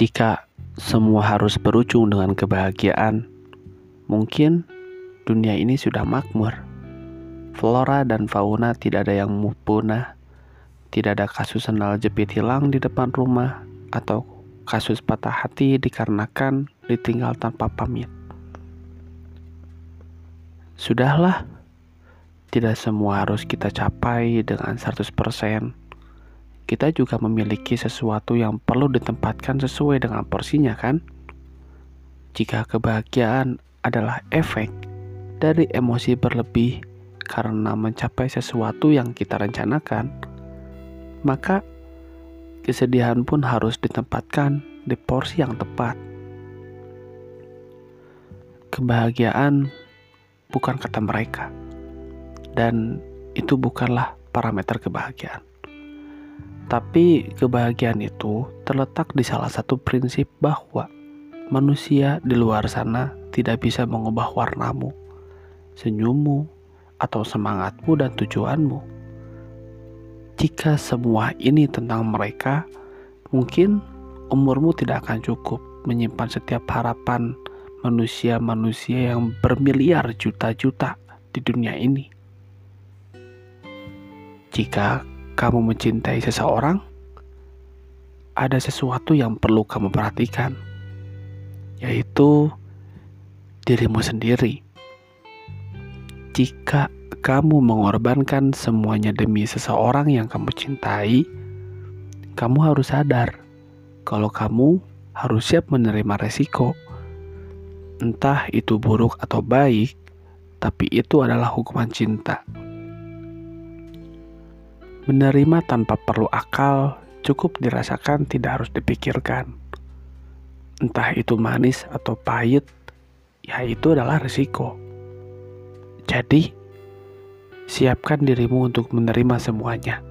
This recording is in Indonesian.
Jika semua harus berujung dengan kebahagiaan, mungkin dunia ini sudah makmur. Flora dan fauna tidak ada yang punah, tidak ada kasus sendal jepit hilang di depan rumah, atau kasus patah hati dikarenakan ditinggal tanpa pamit. Sudahlah, tidak semua harus kita capai dengan 100%. Kita juga memiliki sesuatu yang perlu ditempatkan sesuai dengan porsinya kan? Jika kebahagiaan adalah efek dari emosi berlebih karena mencapai sesuatu yang kita rencanakan, maka kesedihan pun harus ditempatkan di porsi yang tepat. Kebahagiaan bukan kata mereka. Dan itu bukanlah parameter kebahagiaan. Tapi kebahagiaan itu terletak di salah satu prinsip bahwa manusia di luar sana tidak bisa mengubah warnamu, senyummu, atau semangatmu dan tujuanmu. Jika semua ini tentang mereka, mungkin umurmu tidak akan cukup menyimpan setiap harapan manusia-manusia yang bermiliar juta-juta di dunia ini. Jika kamu mencintai seseorang, ada sesuatu yang perlu kamu perhatikan, yaitu dirimu sendiri. Jika kamu mengorbankan semuanya demi seseorang yang kamu cintai, kamu harus sadar kalau kamu harus siap menerima resiko Entah itu buruk atau baik, tapi itu adalah hukuman cinta. Menerima tanpa perlu akal cukup dirasakan, tidak harus dipikirkan. Entah itu manis atau pahit, ya itu adalah risiko. Jadi, siapkan dirimu untuk menerima semuanya.